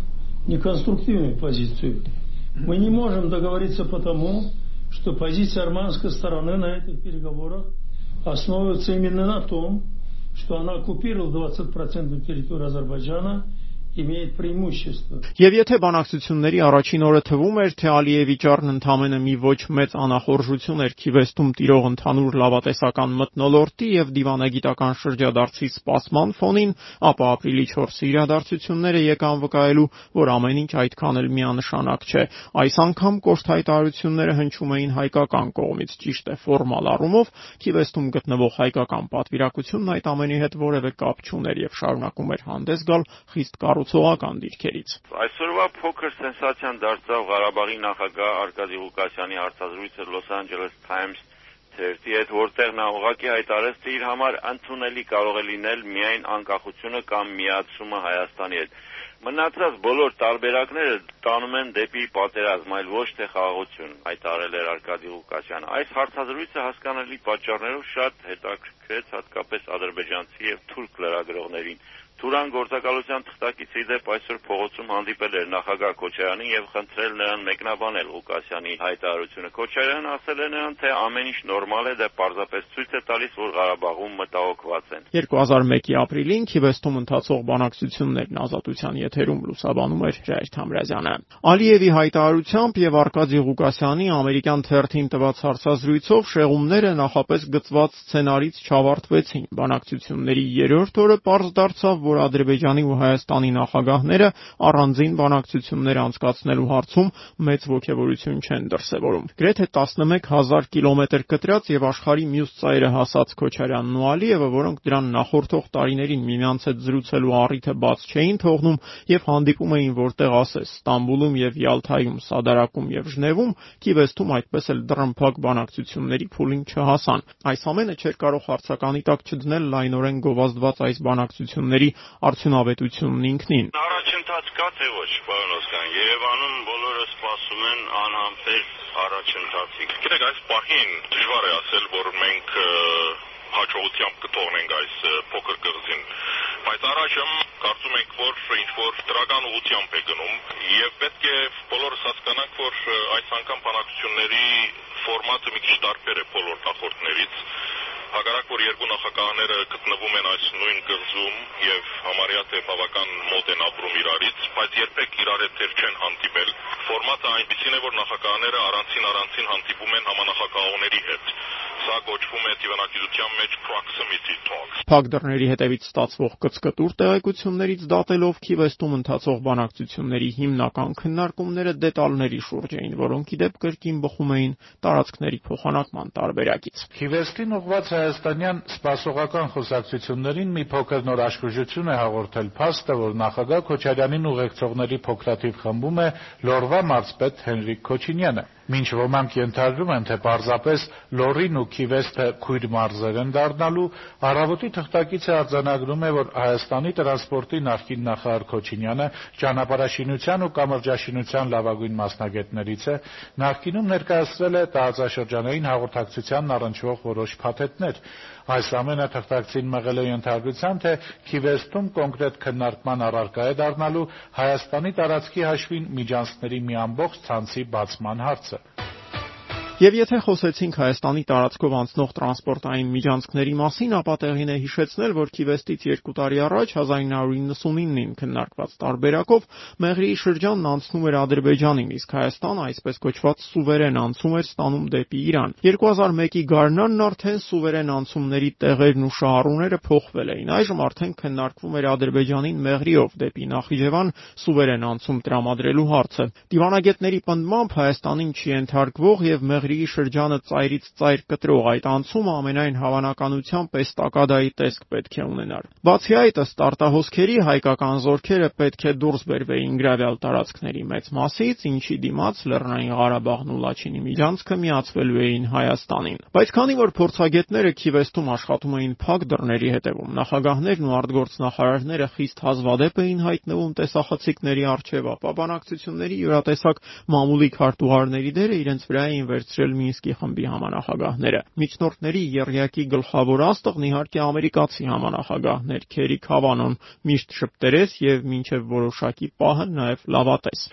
неконструктивную позицию. Мы не можем договориться потому, что позиция армянской стороны на этих переговорах основывается именно на том, что она оккупировала 20% территории Азербайджана имеет преимущество. Եվ եթե բանակցությունների առաջին օրը թվում էր, թե Ալիևի ճառն ընդամենը մի ոչ մեծ անախորժություն էր Քիվեստում տիրող ընդհանուր լավատեսական մթնոլորտի եւ դիվանագիտական շրջադարձի սպասման ֆոնին, ապա ապրիլի 4-ի իրադարձությունները եկան վկայելու, որ ամեն ինչ այդքան էլ միանշանակ չէ։ Այս անգամ կոշտ հայտարարությունները հնչում էին հայկական կողմից, ճիշտ է, ֆորմալ առումով Քիվեստում գտնվող հայկական պատվիրակությունն այդ ամենի հետ որևէ կապ չուներ եւ շարունակում էր հանդես գալ խիստ կառուցողական դիրքերից։ Այսօրվա փոքր սենսացիան դարձավ Ղարաբաղի նախագահ Արկադի Ղուկասյանի հարցազրույցը Los Angeles Times թերթի հետ, որտեղ նա ուղղակի հայտարարեց, թե իր համար ընդունելի կարող է լինել միայն անկախությունը կամ միացումը Հայաստանի հետ։ Մնացած բոլոր տարբերակները տանում են դեպի պատերազմ, այլ ոչ թե խաղաղություն, հայտարարել էր Արկադի Ղուկասյանը։ Այս հարցազրույցը հասկանալի պատճառներով շատ հետաքրքրեց հատկապես ադրբեջանցի եւ թուրք լրագրողներին։ Թուրան գործակալության թղթակիցի դեպ այսօր փողոցում հանդիպել էր նախագահ Քոչարյանին եւ խնդրել նրան մեկնաբանել Ղուկասյանի հայտարարությունը։ Քոչարյանն ասել է նրան, թե ամեն ինչ նորմալ է, դա պարզապես ցույց է տալիս, որ Ղարաբաղում մտահոգված են։ 2001-ի ապրիլին Քիվեստում ընթացող բանակցություններն ազատության եթերում լուսաբանում էր Ժայր Թամրազյանը։ Ալիևի հայտարարությամբ եւ Արկադի Ղուկասյանի ամերիկյան թերթին տված հարցազրույցով շեղումները նախապես գծված սցենարից չավարտվեցին։ Բանակցությունների երրորդ օրը պարզ դարձավ, որ Ադրբեջանի ու Հայաստանի նախագահները առանձին բանակցություններ անցկացնելու հարցում մեծ ողջավորություն չեն դրսևորում։ Գրեթե 11000 կիլոմետր կտրած եւ աշխարհի մյուս ծայրը հասած Քոչարյանն ու Ալիևը, որոնք դրան նախորդող տարիներին միմյանց հետ զրուցելու առիթը բաց չէին թողնում եւ հանդիպում էին որտեղ ասես Ստամբուլում եւ Յալթայում, Սադարակում եւ Ժնևում, Կիվեստում այդպես էլ դռնփակ բանակցությունների փուլին չհասան։ Այս ամենը չէր կարող հարցականի տակ չդնել լայնորեն գովազդված այս բանակցությունների արդյունավետությունն ինքնին։ Առաջընթաց կա թե ոչ, պարոն Օսկան, Երևանում բոլորը սպասում են անհամբեր առաջընթացի։ Գիտեք, այս պահին դժվար է ասել, որ մենք հաջողությամբ կթողնենք այս փոքր կղզին բայց առայժմ կարծում ենք որ ինչ որ դրական ուղությամբ է գնում եւ պետք է բոլորս հասկանանք որ այս անգամ բանակցությունների ֆորմատը մի քիչ տարբեր է բոլոր նախորդներից հակառակ որ երկու նախագահները գտնվում են այս նույն կղզում եւ համարյա թե բավական մոտ են ապրում իրարից, բայց երբեք իրար հետ դեռ չեն հանդիպել։ Ֆորմատը այնպեսին է, որ նախագահները առանցին առանցին հանդիպում են համանախագահողների հետ։ Սա կոչվում է դիվանագիտության մեջ proximity talks։ Փակ դռների հետևից ստացվող կծկտուր տեղեկություններից դատելով Քիվեստում ընթացող բանակցությունների հիմնական քննարկումները դետալների շուրջ էին, որոնք ի դեպ կրկին բխում էին տարածքների փոխանակման տարբերակից։ Քիվեստին ուղված հայաստանյան սպասողական խոսակցություններին մի փոքր նոր աշխուժություն է հաղորդել փաստը, որ նախագահ Քոչարյանին ուղեկցողների փոքրաթիվ խմբում է Լորվա մարզպետ Հենրիկ Քոչինյանը։ Մինչ ոմանք ենթադրում են, թե պարզապես Լորին ու Քիվեստը քույր մարզեր են դառնալու, առավոտի թղթակիցը արձանագրում է, որ Հայաստանի տրանսպորտի նախկին նախարար Քոչինյանը ճանապարհաշինության ու կամրջաշինության լավագույն մասնագետներից է, նախկինում ներկայացրել է տարածաշրջանային հաղորդակցությանն առնչվող որոշ փաթեթներ։ Այս ամենը թղթակցին մղել է ենթադրության, թե Քիվեստում կոնկրետ քննարկման առարկա է դառնալու Հայաստանի տարածքի հաշվին միջանցքների մի ամբողջ ցանցի բացման հարցը։ Եվ եթե խոսեցինք Հայաստանի տարածքով անցնող տրանսպորտային միջանցքների մասին, ապա տեղին է հիշեցնել, որ Քիվեստից 2 տարի առաջ 1999-ին քննարկված տարբերակով Մեղրիի շրջանն անցնում էր Ադրբեջանին, իսկ Հայաստանը այսպես կոչված սուվերեն անցում էր ստանում դեպի Իրան։ 2001-ի գարնանն արդեն սուվերեն անցումների տեղերն ու շահառուները փոխվել էին։ Այժմ արդեն քննարկվում էր Ադրբեջանին Մեղրիով դեպի Նախիջևան սուվերեն անցում տրամադրելու հարցը։ Դիվանագետների պնդմամբ Հայաստանին չի ենթարկվող եւ Մեղրի Մեղրիի շրջանը ծայրից ծայր կտրող այդ անցումը ամենայն հավանականությամբ էստակադայի տեսք պետք է ունենար։ Բացի այդ, ըստ արտահոսքերի հայկական զորքերը պետք է դուրս բերվեին գրավյալ տարածքների մեծ մասից, ինչի դիմաց Լեռնային Ղարաբաղն ու Լաչինի միջանցքը միացվելու էին Հայաստանին։ Բայց քանի որ փորձագետները Քիվեստում աշխատում էին փակ դռների հետևում, նախագահներն ու արտգործնախարարները խիստ հազվադեպ էին հայտնվում տեսախցիկների առջև, ապա բանակցությունների յուրատեսակ մամուլի քարտուղարների դերը իրենց վրա էին վերցրել վերցրել Մինսկի խմբի համանախագահները։ Միջնորդների եռյակի գլխավոր աստղն իհարկե ամերիկացի համանախագահն էր Քերի Քավանոն, միշտ շփտերես եւ մինչեւ որոշակի պահը նաեւ լավատես։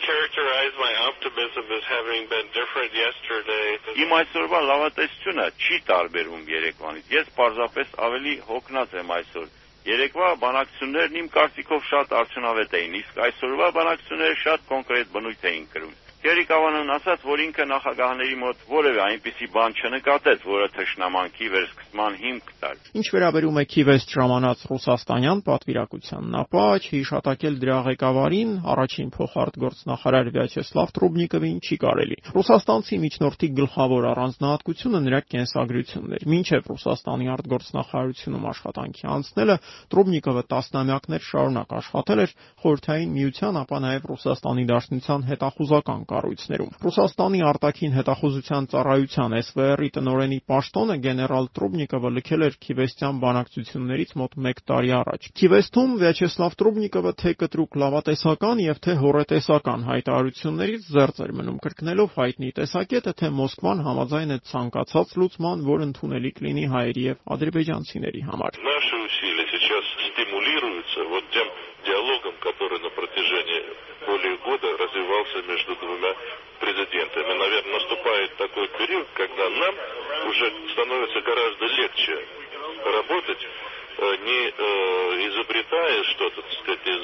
characterize my optimism as having been different yesterday. Իմ այսօրվա լավատեսությունը չի տարբերվում երեկվանից։ Ես պարզապես ավելի հոգնած եմ այսօր Երեկվա բանակցություններն իմ կարծիքով շատ արդյունավետ էին, իսկ այսօրվա բանակցությունները շատ կոնկրետ բնույթ էին կրում։ Գերիկավանն ասաց, որ ինքը նախագահների մոտ որևէ այնպիսի բան չնկատեց, որը թշնամանքի վերսկսման հիմք տար։ Ինչ վերաբերում է Քիվեստ ժամանած ռուսաստանյան պատվիրակությանն, ապա հիշատակել դրա ղեկավարին առաջին փոխարտգործնախարար Վյաչեսլավ Տրուբնիկովին չի կարելի։ Ռուսաստանցի միջնորդի գլխավոր առանձնահատկությունը նրա կենսագրությունն էր։ Մինչև Ռուսաստանի արտգործնախարարությունում աշխատանքի անցնելը Տրուբնիկովը տասնամյակներ շարունակ աշխատել էր Խորհրդային Միության, ապա նաև Ռուսաստանի Դաշնության հետախուզական կառույցներում։ Ռուսաստանի արտաքին հետախուզության ծառայության SVR-ի տնօրենի պաշտոնը գեներալ Տրուբնիկովը լքել էր Քիվեստյան բանակցություններից մոտ 1 տարի առաջ։ Քիվեստում Վյաչեսլավ Տրուբնիկովը թե կտրուկ լավատեսական եւ թե հորետեսական հայտարարություններից զերծ էր մնում կրկնելով հայտնի տեսակետը, թե Մոսկվան համաձայն է ցանկացած լուծման, որ ընդունելի կլինի հայերի եւ ադրբեջանցիների համար։ Наши усилия сейчас стимулируются вот тем более года развивался между двумя президентами. Наверное, наступает такой период, когда нам уже становится гораздо легче работать, не изобретая что-то, так сказать, из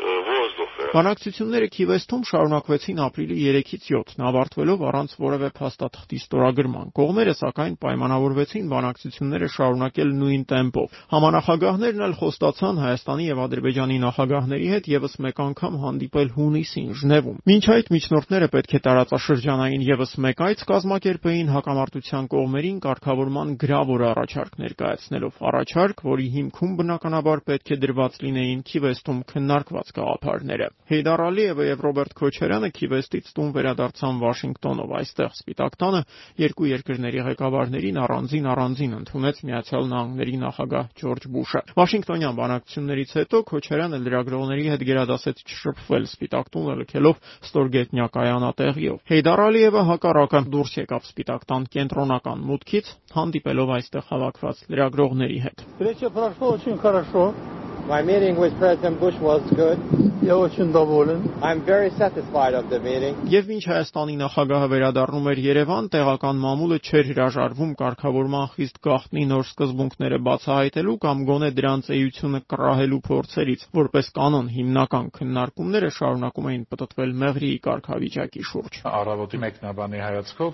ոզդուխը։ Բանակցությունները Քիվեստում շարունակվեցին ապրիլի 3-ից 7-ն, ավարտվելով առանց որևէ փաստաթղթի ստորագրման։ Կողմերը սակայն պայմանավորվեցին բանակցությունները շարունակել նույն տեմպով։ Համանախագահներն էլ խոստացան Հայաստանի եւ Ադրբեջանի նախագահների հետ եւս մեկ անգամ հանդիպել հունիսին Ժնևում։ Մինչ այդ միջնորդները պետք է տարածաշրջանային եւս մեկ այց կազմակերպեին հակամարտության կողմերին կարգավորման գրավոր առաջարկ ներկայացնելով, առաջարկ, որի հիմքում բնականաբար պետք է դրված լինեին Քիվեստում քննարկված գաղափարները։ Հեյդար Ալիևը եւ Ռոբերտ Քոչարյանը Քիվեստից տուն վերադարձան Վաշինգտոնով։ Այստեղ Սպիտակ տանը երկու երկրների ղեկավարներին առանձին առանձին ընդունեց Միացյալ Նահանգների նախագահ Ջորջ Բուշը։ Վաշինգտոնյան բանակցություններից հետո Քոչարյանը լրագրողների հետ գերադասեց չշփվել Սպիտակ տունը լքելով ստորգետնյա կայանատեղիով։ Հեյդար Ալիևը հակառակը դուրս եկավ Սպիտակ տան կենտրոնական մուտքից, հանդիպելով այստեղ հավաքված լրագրողների հետ։ Встреча прошла очень хорошо. My meeting with President Bush was good. Я очень доволен. I'm very satisfied of the meeting. Եվ մինչ Հայաստանի նախագահը վերադառնում էր Երևան, տեղական մամուլը չէր հրաժարվում կարգավորման խիստ գաղտնի նոր սկզբունքները բացահայտելու կամ գոնե դրանց էությունը կռահելու փորձերից, որպես կանոն հիմնական քննարկումները շարունակում էին պտտվել Մեղրիի կարգավիճակի շուրջ։ Առավոտի մեկնաբանի հայացքով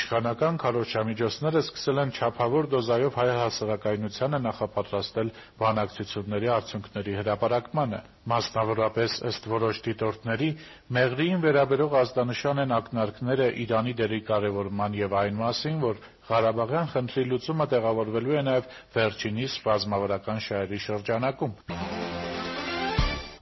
իշխանական քարոզչամիջոցները սկսել են չափավոր դոզայով հայ հասարակայնությանը նախապատրաստել բանակցությունների արդյունքների հրապարակմանը։ Մասնավորապես, ըստ որոշ դիտորդների, Մեղրիին վերաբերող ազդանշան են ակնարկները Իրանի դերի կարևորման եւ այն մասին, որ Ղարաբաղյան խնդրի լուծումը տեղավորվելու է նաեւ վերջինիս ռազմավարական շահերի շրջանակում։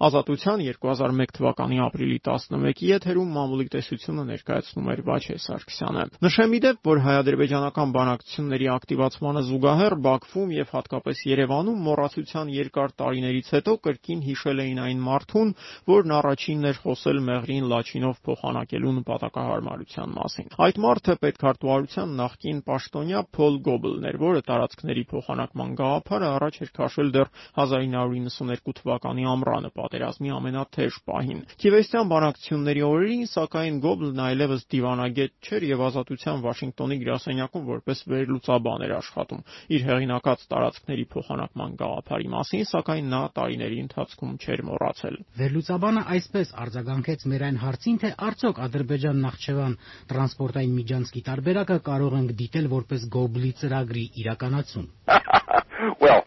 Ազատության 2001 թվականի ապրիլի 11-ի եթերում մամուլի տեսությունը ներկայացնում էր Վաչե Սարգսյանը։ Նշեմ իդեպ, որ հայ-ադրբեջանական բանակցությունների ակտիվացմանը զուգահեռ Բաքվում եւ հատկապես Երևանում մոռացության երկար տարիներից հետո կրկին հիշել էին այն մարդուն, որն առաջինն էր խոսել Մեղրին Լաչինով փոխանակելու նպատակահարմարության մասին։ Այդ մարդը պետքարտուարության նախկին պաշտոնյա Փոլ Գոբլն էր, որը տարածքների փոխանակման գաղափարը առաջ էր քաշել դեռ 1992 թվականի ամռանը պատերազմի ամենաթեժ պահին։ Քիվեստյան բանակցությունների օրերին, սակայն Գոբլն այլևս դիվանագետ չէր եւ Ազատության Վաշինգտոնի գրասենյակում որպես վերլուծաբան էր աշխատում։ Իր հեղինակած տարածքների փոխանակման գաղափարի մասին, սակայն նա տարիների ընթացքում չէր մոռացել։ Վերլուծաբանը այսպես արձագանքեց մեր այն հարցին, թե արդյոք Ադրբեջան-Նախճեվան տրանսպորտային միջանցքի տարբերակը կարող ենք դիտել որպես Գոբլի ծրագրի իրականացում։ Well,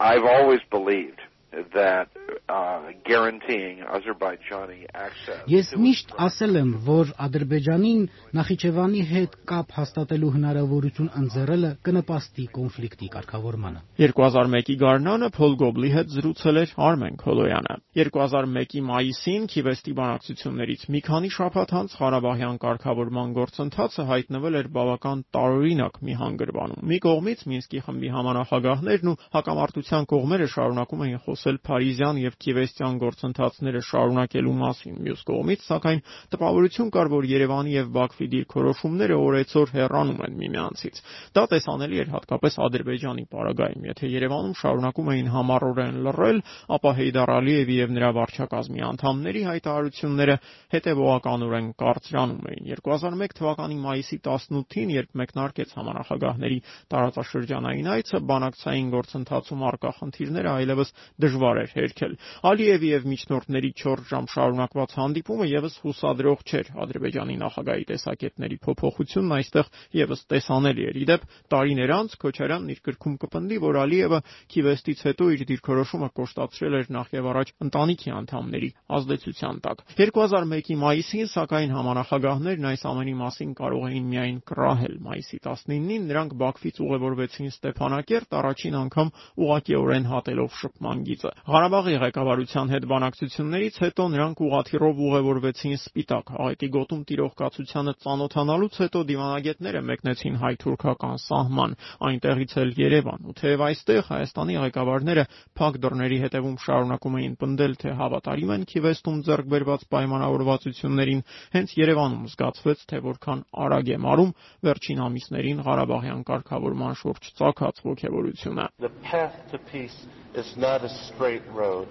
I've always believed that uh, guaranteeing Azerbaijani access Ես միշտ ասել եմ, որ Ադրբեջանին Նախիջևանի հետ կապ հաստատելու հնարավորություն ընձեռելը կնպաստի կոնֆլիկտի կարգավորմանը։ 2001-ի գարնանը Փոլ Գոբլի հետ զրուցել էր Արմեն Քոլոյանը։ 2001-ի մայիսին Քիվեստի բանակցություններից մի քանի շաբաթ անց Ղարաբաղյան կարգավորման գործընթացը հայտնվել էր բավական տարօրինակ մի հանգրվանում։ Մի կողմից Մինսկի խմբի համանախագահներն ու հակամարտության կողմերը շարունակում էին խոսել խոսել Փարիզյան եւ Քիվեստյան գործընթացները շարունակելու մասին։ Մյուս կողմից, սակայն, տպավորություն կար, որ Երևանի եւ Բաքվի դիրքորոշումները օրեցօր հեռանում են միմյանցից։ Դա տեսանելի էր հատկապես Ադրբեջանի պարագայում։ Եթե Երևանում շարունակում էին համառորեն լռել, ապա Հեյդար Ալիևի եւ նրա վարչակազմի անդամների հայտարարությունները հետևողականորեն կարծրանում էին։ 2001 թվականի մայիսի 18-ին, երբ մեկնարկեց համանախագահների տարածաշրջանային այցը, բանակցային գործընթացում արկա խնդիրները այլևս դժվար էր հերքել։ Ալիևի եւ միջնորդների 4 ժամ շարունակված հանդիպումը եւս հուսադրող չէր։ Ադրբեջանի նախագահի տեսակետների փոփոխությունն այստեղ եւս տեսանելի էր։ Իդեպ տարիներ անց Քոչարյանն իր գրքում կպնդի, որ Ալիևը Քիվեստից հետո իր դիրքորոշումը կոշտացրել էր նախ եւ առաջ ընտանիքի անդամների ազդեցության տակ։ 2001-ի մայիսին, սակայն համանախագահներն այս ամենի մասին կարող էին միայն կռահել։ Մայիսի 19-ին նրանք Բաքվից ուղևորվեցին Ստեփանակերտ, առաջին անգամ ուղղակիորեն հատելով շփման գիծը։ Ղարաբաղի ղեկավարության հետ բանակցություններից հետո նրանք ուղաթիռով ուղևորվեցին Սպիտակ։ Աղետի գոտում տիրող կացությանը ծանոթանալուց հետո դիվանագետները մեկնեցին հայ-թուրքական սահման, այնտեղից էլ Երևան։ Ու թեև այստեղ Հայաստանի ղեկավարները փակ դռների հետևում շարունակում էին պնդել, թե հավատարիմ են Քիվեստում ձեռք բերված պայմանավորվածություններին, հենց Երևանում զգացվեց, թե որքան արագ է մարում վերջին ամիսներին Ղարաբաղյան կարգավորման շուրջ ծագած ողջավորությունը։ The path to peace is not a straight road.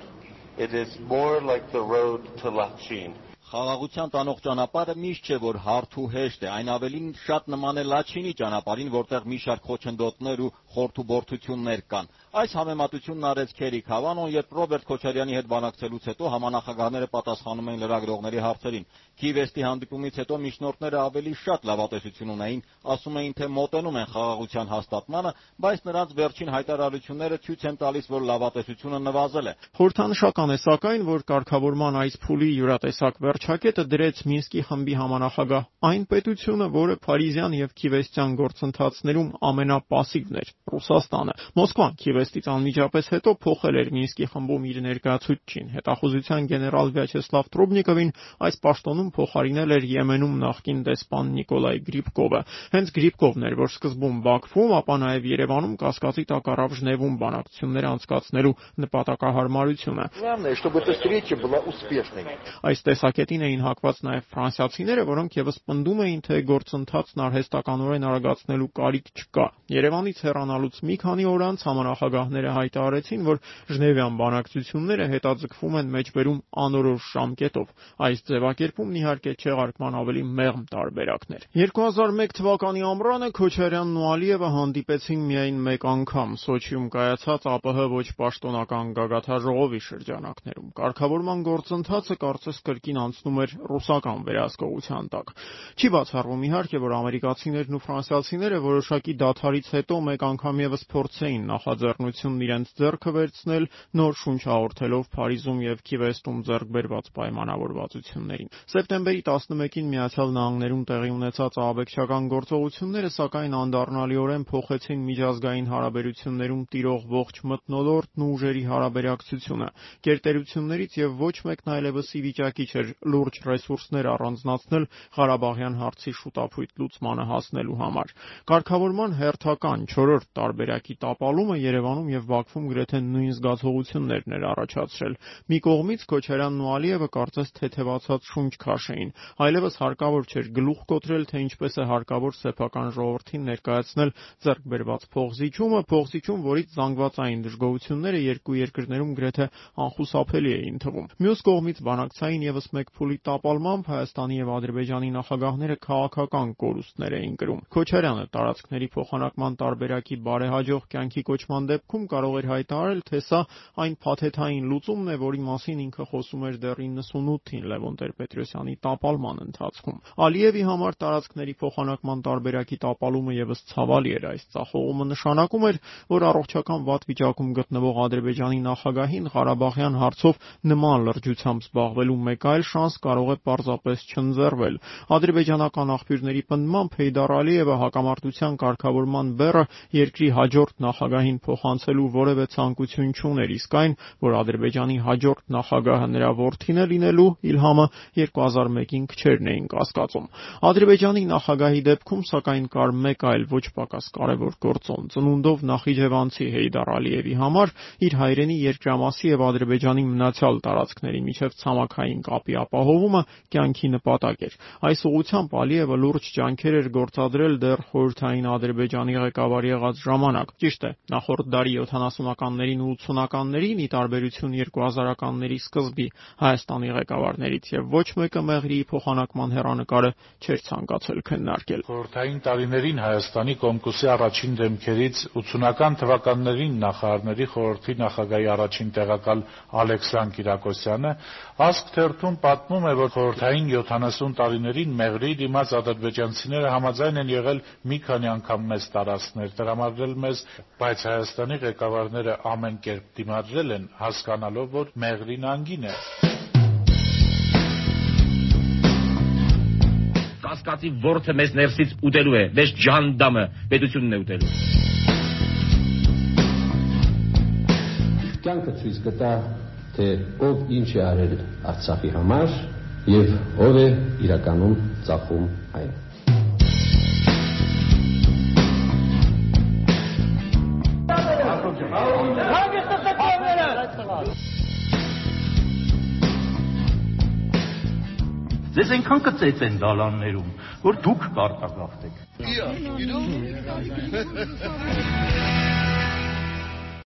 It is more like the road to Lachin. Խաղաղության տանող ճանապարհը միշտ չէ որ հարթ ու հեշտ է, այն ավելին շատ նման է Լաչինի ճանապարհին, որտեղ մի շարք խոչընդոտներ ու խորթուբորթություններ կան։ Այս համեմատությունն արեց Քերիկ Հավանոն, երբ Ռոբերտ Քոչարյանի հետ բանակցելուց հետո համանախագահները պատասխանում էին լրագրողների հարցերին։ Քիվեստի հանդիպումից հետո միջնորդները ավելի շատ լավատեսություն ունեին, ասում էին, թե մոտենում են խաղաղության հաստատմանը, բայց նրանց վերջին հայտարարությունները ցույց են տալիս, որ լավատեսությունը նվազել է։ Խորհրդանշական է սակայն, որ կարգավորման այս փուլի յուրատեսակ վարչակետը դրեց Մինսկի խմբի համանախագահ. Այն պետությունը, որը Փարիզյան եւ Քիվեստյան գործընթացներում ամենապասիվն էր՝ Ռուսաստանը։ Մոսկվան Քիվեստից անմիջապես հետո փոխել էր Մինսկի խմբում իր ներկայացուցչին։ Հետախուզության գեներալ Վյաչեսլավ Տրուբնիկովին այս պաշտոնում փոխարինել էր Եմենում նախկին դեսպան Նիկոլայ Գրիբկովը։ Հենց Գրիբկովն էր, որ սկզբում Բաքվում, ապա նաեւ Երևանում կասկածի տակ առավ Ժնևում բանակցություններ անցկացնելու նպատակահարմարությունը։ Այս տեսակետ գետին էին հակված նաև ֆրանսիացիները, որոնք եւս պնդում էին, թե գործընթացն արհեստականորեն արագացնելու կարիք չկա։ Երևանից հեռանալուց մի քանի օր անց համանախագահները հայտարարեցին, որ Ժնևյան բանակցությունները հետաձգվում են մեջբերում անորոշ ժամկետով։ Այս ձևակերպումն իհարկե չեղարկման ավելի մեղմ տարբերակներ։ 2001 թվականի ամռանը Քոչարյանն ու Ալիևը հանդիպեցին միայն մեկ անգամ Սոչիում կայացած ԱՊՀ ոչ պաշտոնական գագաթաժողովի շրջանակներում։ Կարգավորման գործընթացը կարծես կրկին անց անցնում էր ռուսական վերահսկողության տակ։ Չի բացառվում իհարկե, որ ամերիկացիներն ու ֆրանսիացիները որոշակի դադարից հետո մեկ անգամ եւս փորձեին նախաձեռնությունն իրենց ձեռքը վերցնել, նոր շունչ հաղորդելով Փարիզում եւ Քիվեստում ձեռք բերված պայմանավորվածություններին։ Սեպտեմբերի 11-ին Միացյալ Նահանգներում տեղի ունեցած ահաբեկչական գործողությունները սակայն անդառնալիորեն փոխեցին միջազգային հարաբերություններում տիրող ողջ մթնոլորտն ու ուժերի հարաբերակցությունը։ Գերտերություններից եւ ոչ մեկն այլևս ի վիճակի չէր լուրջ ռեսուրսներ առանձնացնել Ղարաբաղյան հարցի շուտափույթ լուծմանը հասնելու համար։ Կարգավորման հերթական 4-րդ տարբերակի տապալումը Երևանում եւ Բաքվում գրեթե նույն զգացողություններն էր առաջացրել։ Մի կողմից Քոչարյանն ու Ալիևը կարծես թեթևացած շունչ քաշեին։ Այլևս հարկավոր չէր գլուխ կոտրել, թե ինչպես է հարկավոր սեփական ժողովրդին ներկայացնել ձեռք բերված փողզիջումը, փողզիջում, որից զանգվածային դժգոհությունները երկու երկրներում գրեթե անխուսափելի էին թվում։ Մյուս կողմից բանակցային եւս մեկ փուլի տապալմամբ Հայաստանի եւ Ադրբեջանի նախագահները քաղաքական կորուստներ էին կրում։ Քոչարյանը տարածքների փոխանակման տարբերակի բարեհաջող կյանքի կոչման դեպքում կարող էր հայտարարել, թե սա այն փաթեթային լուծումն է, որի մասին ինքը խոսում էր դեռ 98-ին Լևոն Տեր-Պետրոսյանի տապալման ընթացքում։ Ալիևի համար տարածքների փոխանակման տարբերակի տապալումը եւս ցավալի էր։ Այս ցախողումը նշանակում էր, որ առողջական վատ վիճակում գտնվող Ադրբեջանի նախագահին Ղարաբաղյան հարցով նման լրջությամբ զբաղվելու մեկ այլ շանս կարող է պարզապես չընձեռվել։ Ադրբեջանական աղբյուրների պնդմամբ Հեյդար Ալիևը հակամարտության կարգավորման բեռը երկրի հաջորդ նախագահին փոխանցելու որևէ ցանկություն չուներ, իսկ այն, որ Ադրբեջանի հաջորդ նախագահը նրա որդին է լինելու, Իլհամը 2001-ին քչերն էին կասկածում։ Ադրբեջանի նախագահի դեպքում, սակայն, կար մեկ այլ ոչ պակաս կարևոր գործոն՝ ծնունդով նախիջևանցի Հեյդար Ալիևի համար իր հայրենի երկրամասի եւ Ադրբեջանի մնացյալ տարածքների միջև ցամաքային կապի ապահովումը կյանքի նպատակ էր։ Այս ուղղությամբ Ալիևը լուրջ ջանքեր էր գործադրել դեռ խորհրդային Ադրբեջանի ղեկավար եղած ժամանակ։ Ճիշտ է, նախորդ դարի 70-ականներին ու 80-ականներին, ի տարբերություն 2000-ականների սկզբի Հայաստանի ղեկավարներից, եւ ոչ մեկը Մեղրիի փոխանակման հերանեկարը չէր ցանկացել քննարկել։ Խորհրդային տարիներին Հայաստանի Կոմկուսի առաջին դեմքերից 80-ական թվականներին նախարարների խորհրդի նախագահի առաջին տեղակալ Ալեքսան Կիրակոսյանը Ասք թերթում Նկատվում է, որ խորհրդային 70 տարիներին մեղրի դիմաց ադրբեջանցիները համաձայն են եղել մի քանի անգամ մեզ տարածքներ տրամադրել մեզ, բայց Հայաստանի ղեկավարները ամեն կերպ դիմադրել են, հասկանալով, որ մեղրին անգին է»: «Կասկածի որդը մեզ ներսից ուտելու է, մեզ ջհանդամը, պետությունն է ուտելու»: Կյանքը ցույց կտա թե ով ինչ է արել Արցախի համար եւ ով է իրականում ծախում այն։ Ձեզ այնքան կծեց են դալաններում, որ դուք կարտագաղթեք։ you know?